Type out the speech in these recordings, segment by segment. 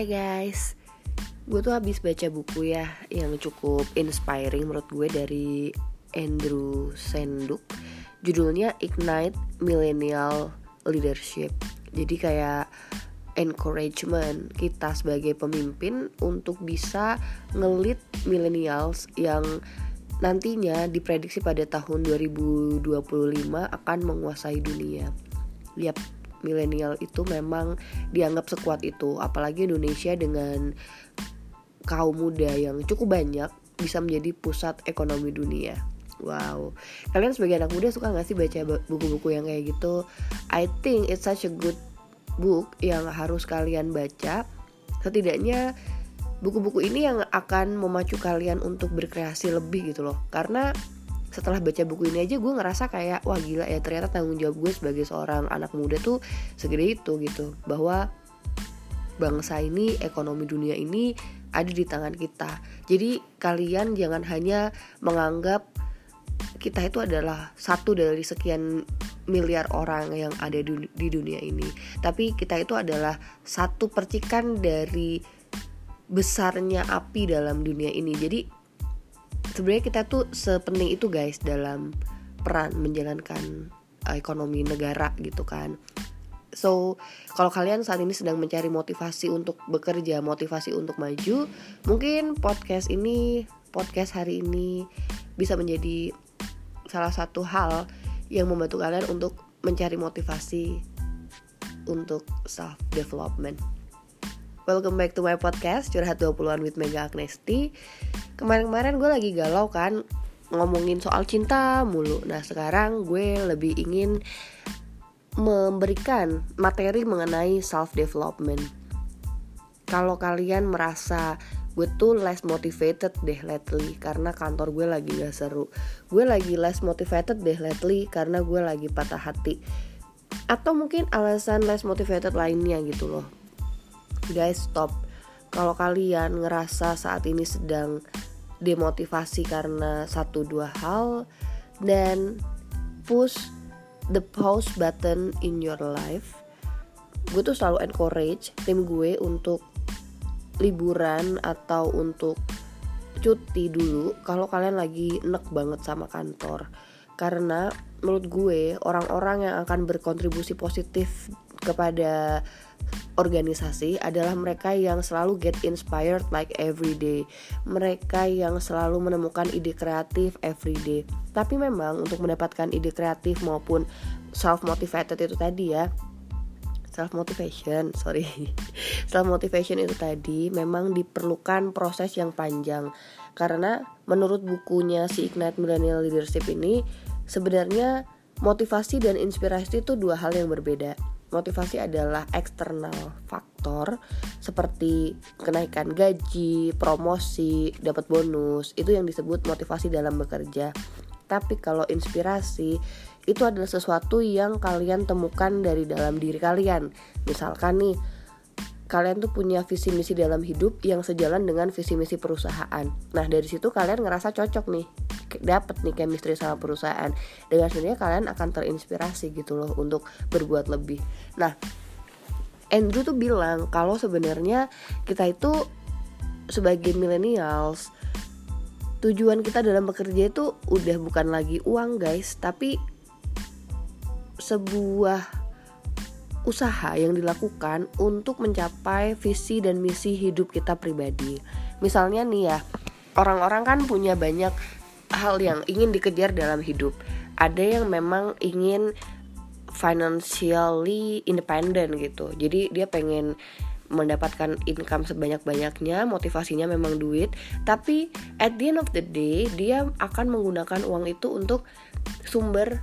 Hai guys, gue tuh habis baca buku ya yang cukup inspiring menurut gue dari Andrew Senduk. Judulnya Ignite Millennial Leadership. Jadi kayak encouragement kita sebagai pemimpin untuk bisa ngelit millennials yang nantinya diprediksi pada tahun 2025 akan menguasai dunia. Yap, milenial itu memang dianggap sekuat itu apalagi Indonesia dengan kaum muda yang cukup banyak bisa menjadi pusat ekonomi dunia Wow, kalian sebagai anak muda suka gak sih baca buku-buku yang kayak gitu? I think it's such a good book yang harus kalian baca. Setidaknya buku-buku ini yang akan memacu kalian untuk berkreasi lebih gitu loh. Karena setelah baca buku ini aja gue ngerasa kayak wah gila ya ternyata tanggung jawab gue sebagai seorang anak muda tuh segede itu gitu. Bahwa bangsa ini ekonomi dunia ini ada di tangan kita. Jadi kalian jangan hanya menganggap kita itu adalah satu dari sekian miliar orang yang ada di dunia ini. Tapi kita itu adalah satu percikan dari besarnya api dalam dunia ini. Jadi sebenarnya kita tuh sepenting itu guys dalam peran menjalankan uh, ekonomi negara gitu kan So, kalau kalian saat ini sedang mencari motivasi untuk bekerja, motivasi untuk maju, mungkin podcast ini, podcast hari ini bisa menjadi salah satu hal yang membantu kalian untuk mencari motivasi untuk self development. Welcome back to my podcast Curhat 20-an with Mega Agnesti. Kemarin-kemarin gue lagi galau kan ngomongin soal cinta mulu. Nah sekarang gue lebih ingin memberikan materi mengenai self development kalau kalian merasa gue tuh less motivated deh lately karena kantor gue lagi gak seru. Gue lagi less motivated deh lately karena gue lagi patah hati. Atau mungkin alasan less motivated lainnya gitu loh guys stop. Kalau kalian ngerasa saat ini sedang demotivasi karena satu dua hal dan push the pause button in your life. Gue tuh selalu encourage tim gue untuk liburan atau untuk cuti dulu kalau kalian lagi enek banget sama kantor karena menurut gue orang-orang yang akan berkontribusi positif kepada organisasi adalah mereka yang selalu get inspired like every day. Mereka yang selalu menemukan ide kreatif every day. Tapi memang untuk mendapatkan ide kreatif maupun self motivated itu tadi ya, self motivation, sorry. self motivation itu tadi memang diperlukan proses yang panjang. Karena menurut bukunya si Ignite Millennial Leadership ini sebenarnya motivasi dan inspirasi itu dua hal yang berbeda motivasi adalah eksternal faktor seperti kenaikan gaji, promosi, dapat bonus, itu yang disebut motivasi dalam bekerja. Tapi kalau inspirasi itu adalah sesuatu yang kalian temukan dari dalam diri kalian. Misalkan nih, kalian tuh punya visi misi dalam hidup yang sejalan dengan visi misi perusahaan. Nah, dari situ kalian ngerasa cocok nih dapat nih chemistry sama perusahaan dengan sendirinya kalian akan terinspirasi gitu loh untuk berbuat lebih nah Andrew tuh bilang kalau sebenarnya kita itu sebagai millennials tujuan kita dalam bekerja itu udah bukan lagi uang guys tapi sebuah usaha yang dilakukan untuk mencapai visi dan misi hidup kita pribadi. Misalnya nih ya, orang-orang kan punya banyak hal yang ingin dikejar dalam hidup. Ada yang memang ingin financially independent gitu. Jadi dia pengen mendapatkan income sebanyak-banyaknya, motivasinya memang duit, tapi at the end of the day dia akan menggunakan uang itu untuk sumber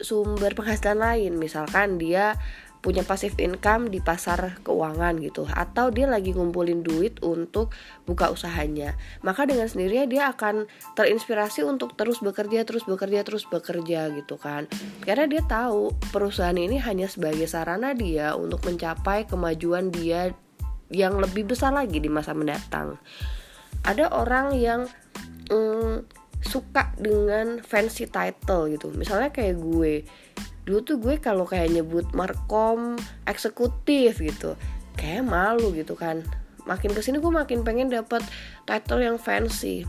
sumber penghasilan lain. Misalkan dia punya passive income di pasar keuangan gitu. Atau dia lagi ngumpulin duit untuk buka usahanya. Maka dengan sendirinya dia akan terinspirasi untuk terus bekerja terus bekerja terus bekerja gitu kan. Karena dia tahu perusahaan ini hanya sebagai sarana dia untuk mencapai kemajuan dia yang lebih besar lagi di masa mendatang. Ada orang yang mm, suka dengan fancy title gitu. Misalnya kayak gue. Dulu tuh gue kalau kayak nyebut markom eksekutif gitu kayak malu gitu kan. Makin ke sini gue makin pengen dapat title yang fancy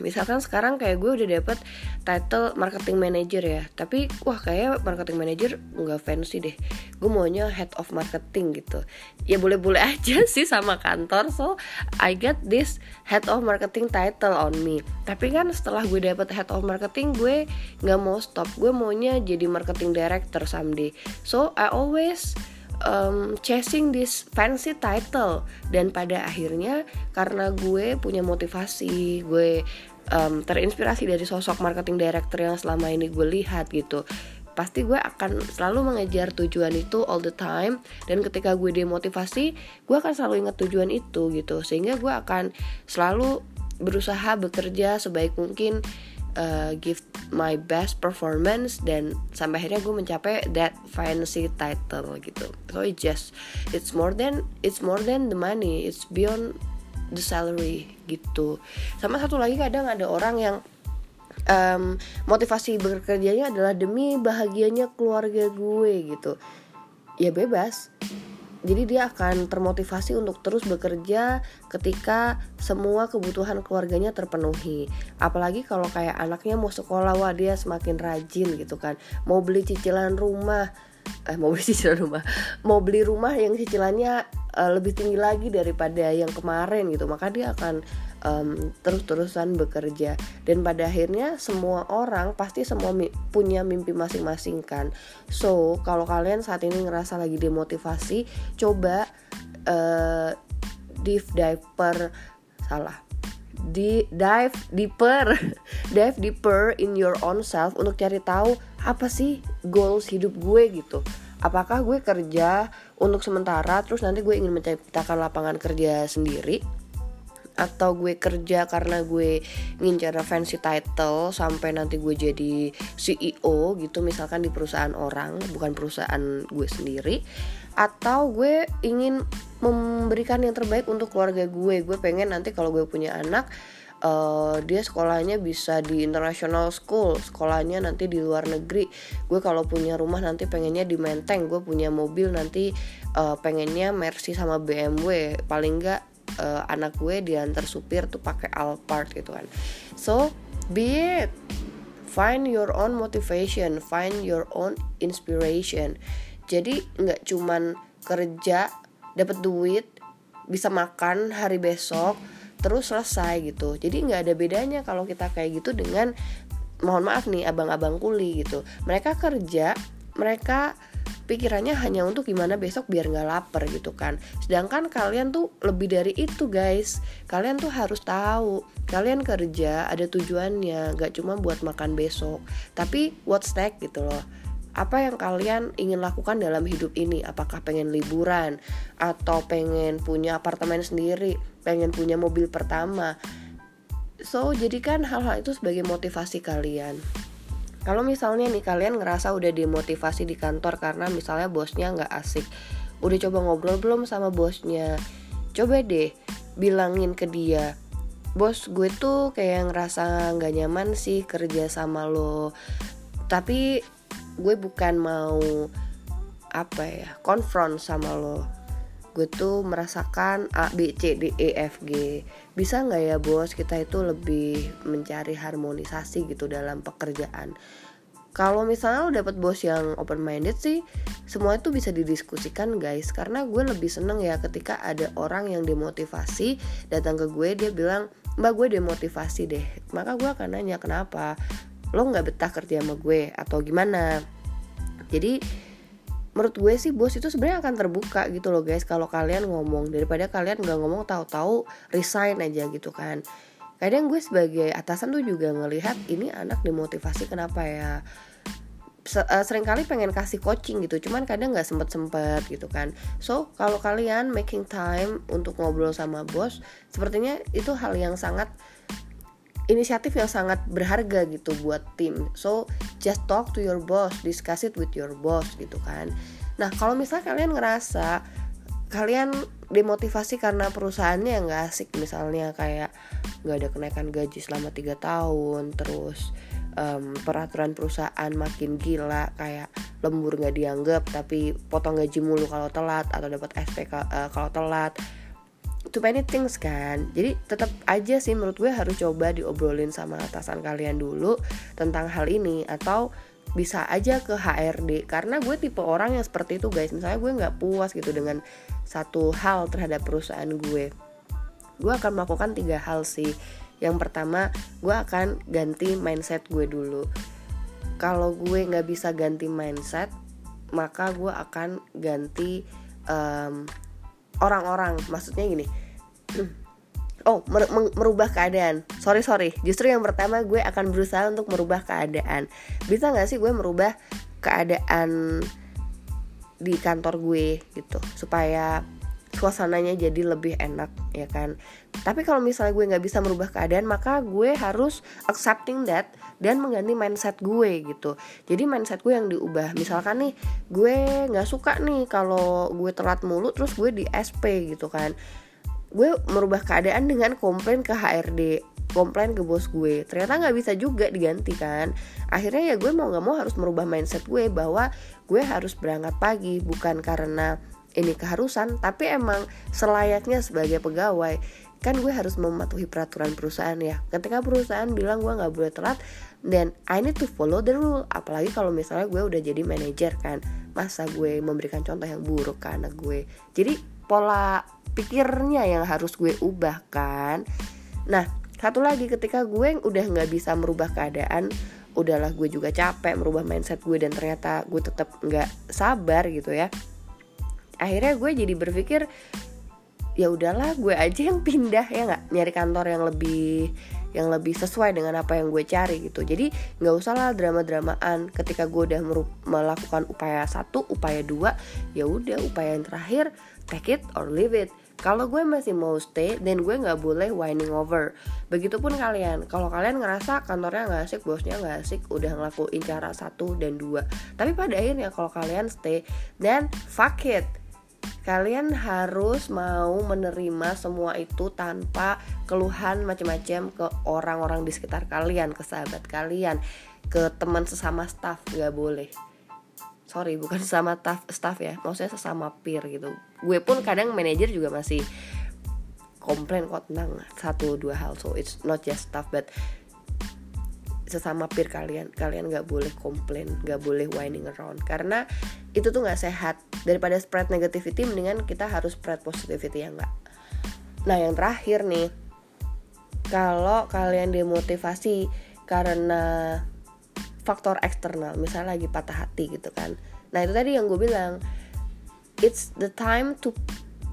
misalkan sekarang kayak gue udah dapet title marketing manager ya. Tapi wah kayak marketing manager nggak fancy deh. Gue maunya head of marketing gitu. Ya boleh-boleh aja sih sama kantor. So I get this head of marketing title on me. Tapi kan setelah gue dapet head of marketing gue nggak mau stop. Gue maunya jadi marketing director someday. So I always um, chasing this fancy title. Dan pada akhirnya karena gue punya motivasi gue um, terinspirasi dari sosok marketing director yang selama ini gue lihat gitu pasti gue akan selalu mengejar tujuan itu all the time. Dan ketika gue demotivasi gue akan selalu ingat tujuan itu gitu. Sehingga gue akan selalu berusaha bekerja sebaik mungkin uh, give my best performance dan sampai akhirnya gue mencapai that fancy title gitu. So it just it's more than it's more than the money. It's beyond the salary gitu. Sama satu lagi kadang ada orang yang um, motivasi bekerjanya adalah demi bahagianya keluarga gue gitu. Ya bebas. Jadi dia akan termotivasi untuk terus bekerja ketika semua kebutuhan keluarganya terpenuhi. Apalagi kalau kayak anaknya mau sekolah wah dia semakin rajin gitu kan. Mau beli cicilan rumah eh mau beli cicilan rumah. Mau beli rumah yang cicilannya uh, lebih tinggi lagi daripada yang kemarin gitu. Maka dia akan um, terus-terusan bekerja. Dan pada akhirnya semua orang pasti semua mi punya mimpi masing-masing kan. So kalau kalian saat ini ngerasa lagi demotivasi coba uh, dive diver salah di dive deeper dive deeper in your own self untuk cari tahu apa sih goals hidup gue gitu apakah gue kerja untuk sementara terus nanti gue ingin menciptakan lapangan kerja sendiri? Atau gue kerja karena gue ngincar fancy title sampai nanti gue jadi CEO gitu misalkan di perusahaan orang bukan perusahaan gue sendiri? Atau gue ingin memberikan yang terbaik untuk keluarga gue? Gue pengen nanti kalau gue punya anak uh, dia sekolahnya bisa di international school sekolahnya nanti di luar negeri. Gue kalau punya rumah nanti pengennya di Menteng gue punya mobil nanti uh, pengennya Mercy sama BMW paling enggak uh, anak gue diantar supir tuh pakai Alphard gitu kan. So be it. Find your own motivation find your own inspiration. Jadi nggak cuman kerja dapat duit bisa makan hari besok terus selesai gitu. Jadi nggak ada bedanya kalau kita kayak gitu dengan mohon maaf nih abang-abang kuli gitu. Mereka kerja mereka pikirannya hanya untuk gimana besok biar nggak lapar gitu kan. Sedangkan kalian tuh lebih dari itu guys. Kalian tuh harus tahu kalian kerja ada tujuannya. Nggak cuma buat makan besok tapi what's next gitu loh apa yang kalian ingin lakukan dalam hidup ini? Apakah pengen liburan atau pengen punya apartemen sendiri pengen punya mobil pertama? So jadikan hal-hal itu sebagai motivasi kalian. Kalau misalnya nih kalian ngerasa udah dimotivasi di kantor karena misalnya bosnya nggak asik. Udah coba ngobrol belum sama bosnya? Coba deh bilangin ke dia bos gue tuh kayak ngerasa nggak nyaman sih kerja sama lo. Tapi gue bukan mau apa ya konfront sama lo. Gue tuh merasakan A B C D E F G. Bisa nggak ya bos kita itu lebih mencari harmonisasi gitu dalam pekerjaan? Kalau misalnya lo dapet bos yang open minded sih semua itu bisa didiskusikan guys. Karena gue lebih seneng ya ketika ada orang yang demotivasi datang ke gue dia bilang mbak gue demotivasi deh. Maka gue akan nanya kenapa lo nggak betah kerja sama gue atau gimana. Jadi menurut gue sih bos itu sebenarnya akan terbuka gitu loh guys. Kalau kalian ngomong daripada kalian nggak ngomong tahu-tahu resign aja gitu kan. Kadang gue sebagai atasan tuh juga ngelihat ini anak dimotivasi kenapa ya? Uh, sering kali pengen kasih coaching gitu cuman kadang nggak sempet sempet gitu kan. So kalau kalian making time untuk ngobrol sama bos sepertinya itu hal yang sangat inisiatif yang sangat berharga gitu buat tim. So just talk to your boss discuss it with your boss gitu kan. Nah kalau misalnya kalian ngerasa kalian demotivasi karena perusahaannya yang gak asik misalnya kayak nggak ada kenaikan gaji selama tiga tahun terus um, peraturan perusahaan makin gila kayak lembur nggak dianggap tapi potong gaji mulu kalau telat atau dapat SP uh, kalau telat too many things kan. Jadi tetap aja sih menurut gue harus coba diobrolin sama atasan kalian dulu tentang hal ini atau bisa aja ke HRD karena gue tipe orang yang seperti itu guys. Misalnya gue nggak puas gitu dengan satu hal terhadap perusahaan gue. Gue akan melakukan tiga hal sih. Yang pertama gue akan ganti mindset gue dulu. Kalau gue nggak bisa ganti mindset maka gue akan ganti um, orang-orang. Maksudnya gini. Oh mer merubah keadaan. Sorry sorry. Justru yang pertama gue akan berusaha untuk merubah keadaan. Bisa nggak sih gue merubah keadaan di kantor gue gitu? Supaya suasananya jadi lebih enak ya kan? Tapi kalau misalnya gue nggak bisa merubah keadaan maka gue harus accepting that dan mengganti mindset gue gitu. Jadi mindset gue yang diubah. Misalkan nih gue nggak suka nih kalau gue telat mulu terus gue di SP gitu kan. Gue merubah keadaan dengan komplain ke HRD komplain ke bos gue. Ternyata nggak bisa juga diganti kan? Akhirnya ya gue mau nggak mau harus merubah mindset gue bahwa gue harus berangkat pagi bukan karena ini keharusan tapi emang selayaknya sebagai pegawai kan gue harus mematuhi peraturan perusahaan ya. Ketika perusahaan bilang gue nggak boleh telat dan I need to follow the rule. Apalagi kalau misalnya gue udah jadi manajer kan masa gue memberikan contoh yang buruk ke anak gue? Jadi pola pikirnya yang harus gue ubah kan? Nah satu lagi ketika gue udah nggak bisa merubah keadaan udahlah gue juga capek merubah mindset gue dan ternyata gue tetap nggak sabar gitu ya akhirnya gue jadi berpikir ya udahlah gue aja yang pindah ya nggak? Nyari kantor yang lebih yang lebih sesuai dengan apa yang gue cari gitu. Jadi nggak usah lah drama dramaan ketika gue udah melakukan upaya satu upaya dua ya udah upaya yang terakhir take it or leave it. Kalau gue masih mau stay dan gue nggak boleh whining over. Begitupun kalian. Kalau kalian ngerasa kantornya nggak asik bosnya nggak asik udah ngelakuin cara satu dan dua. Tapi pada akhirnya kalau kalian stay dan fuck it kalian harus mau menerima semua itu tanpa keluhan macam-macam ke orang-orang di sekitar kalian, ke sahabat kalian, ke teman sesama staff nggak boleh. Sorry, bukan sesama staff, staff ya, maksudnya sesama peer gitu. Gue pun kadang manajer juga masih komplain kok tentang satu dua hal, so it's not just staff but sesama peer kalian kalian nggak boleh komplain nggak boleh whining around. Karena itu tuh nggak sehat. Daripada spread negativity mendingan kita harus spread positivity ya nggak? Nah yang terakhir nih kalau kalian demotivasi karena faktor eksternal misalnya lagi patah hati gitu kan. Nah itu tadi yang gue bilang it's the time to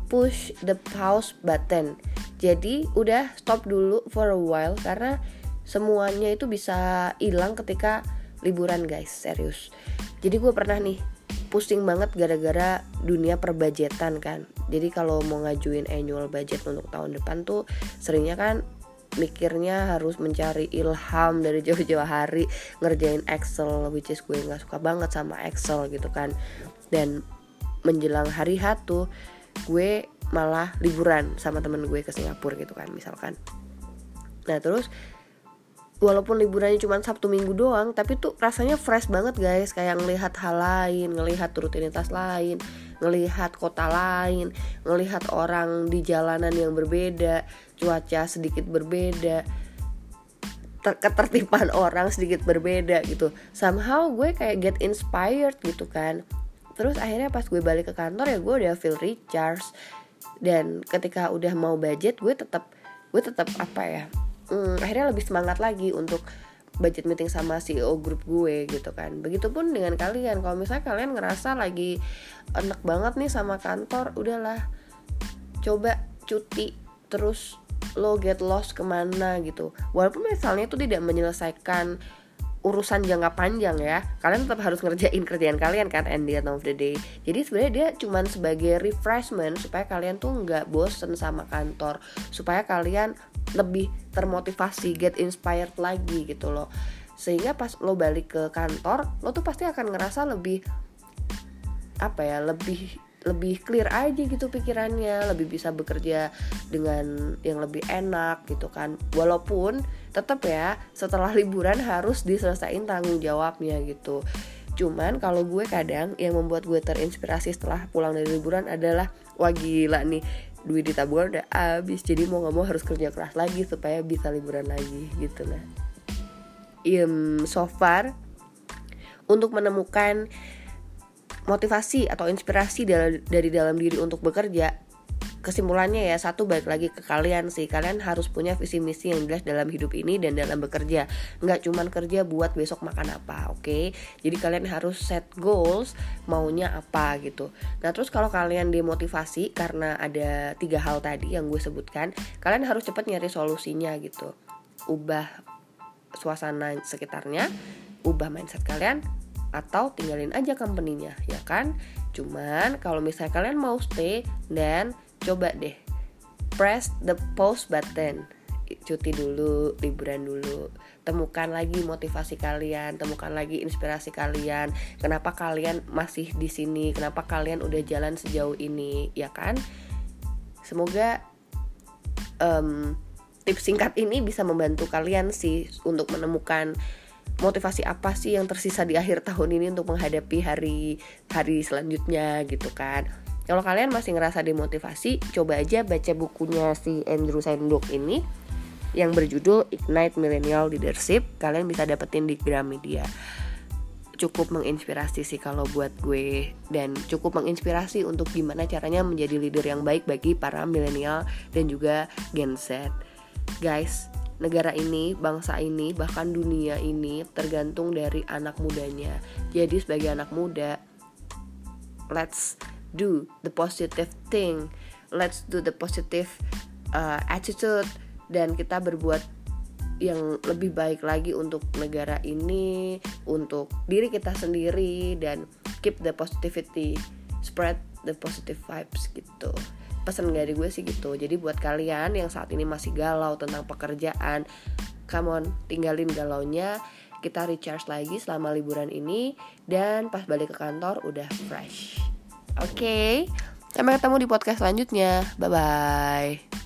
push the pause button. Jadi udah stop dulu for a while karena semuanya itu bisa hilang ketika liburan guys. Serius. Jadi gue pernah nih pusing banget gara-gara dunia perbajetan kan. Jadi kalau mau ngajuin annual budget untuk tahun depan tuh seringnya kan mikirnya harus mencari ilham dari jauh-jauh hari ngerjain Excel which is gue nggak suka banget sama Excel gitu kan. Dan menjelang hari H tuh gue malah liburan sama temen gue ke Singapura gitu kan misalkan. Nah terus walaupun liburannya cuma Sabtu Minggu doang tapi tuh rasanya fresh banget guys. Kayak ngelihat hal lain ngelihat rutinitas lain ngelihat kota lain ngelihat orang di jalanan yang berbeda cuaca sedikit berbeda ketertiban orang sedikit berbeda gitu. Somehow gue kayak get inspired gitu kan. Terus akhirnya pas gue balik ke kantor ya gue udah feel recharge dan ketika udah mau budget gue tetap gue tetap apa ya hmm, akhirnya lebih semangat lagi untuk budget meeting sama CEO grup gue gitu kan. Begitupun dengan kalian. Kalau misalnya kalian ngerasa lagi enak banget nih sama kantor udahlah. Coba cuti terus lo get lost ke mana gitu. Walaupun misalnya itu tidak menyelesaikan urusan jangka panjang ya. Kalian tetap harus ngerjain kerjaan kalian kan at the end of the day jadi sebenarnya dia cuman sebagai refreshment supaya kalian tuh nggak bosen sama kantor. Supaya kalian lebih termotivasi get inspired lagi gitu loh. Sehingga pas lo balik ke kantor lo tuh pasti akan ngerasa lebih apa ya lebih lebih clear aja gitu pikirannya. Lebih bisa bekerja dengan yang lebih enak gitu kan. Walaupun tetap ya setelah liburan harus diselesaikan tanggung jawabnya gitu Cuman kalau gue kadang yang membuat gue terinspirasi setelah pulang dari liburan adalah wah gila nih duit di tabungan udah habis jadi mau nggak mau harus kerja keras lagi supaya bisa liburan lagi gitu nah. Um, so far untuk menemukan motivasi atau inspirasi dari dalam diri untuk bekerja kesimpulannya ya satu balik lagi ke kalian sih. Kalian harus punya visi misi yang jelas dalam hidup ini dan dalam bekerja. Nggak cuman kerja buat besok makan apa oke? Okay? jadi kalian harus set goals maunya apa gitu. Nah terus kalau kalian demotivasi karena ada tiga hal tadi yang gue sebutkan kalian harus cepat nyari solusinya gitu. Ubah suasana sekitarnya ubah mindset kalian atau tinggalin aja company-nya ya kan? Cuman kalau misalnya kalian mau stay dan coba deh press the pause button cuti dulu, liburan dulu, temukan lagi motivasi kalian, temukan lagi inspirasi kalian. Kenapa kalian masih di sini? Kenapa kalian udah jalan sejauh ini? Ya kan? Semoga um, tips singkat ini bisa membantu kalian sih untuk menemukan motivasi apa sih yang tersisa di akhir tahun ini untuk menghadapi hari hari selanjutnya gitu kan kalau kalian masih ngerasa demotivasi, coba aja baca bukunya si Andrew Sandok ini yang berjudul Ignite Millennial Leadership. Kalian bisa dapetin di Gramedia. Cukup menginspirasi sih kalau buat gue dan cukup menginspirasi untuk gimana caranya menjadi leader yang baik bagi para milenial dan juga Gen Z. Guys, negara ini, bangsa ini, bahkan dunia ini tergantung dari anak mudanya. Jadi sebagai anak muda, let's do the positive thing let's do the positive uh, attitude dan kita berbuat yang lebih baik lagi untuk negara ini, untuk diri kita sendiri dan keep the positivity, spread the positive vibes gitu. Pesan dari gue sih gitu. Jadi buat kalian yang saat ini masih galau tentang pekerjaan, come on, tinggalin galaunya. Kita recharge lagi selama liburan ini dan pas balik ke kantor udah fresh. Oke, okay. sampai ketemu di podcast selanjutnya. Bye bye.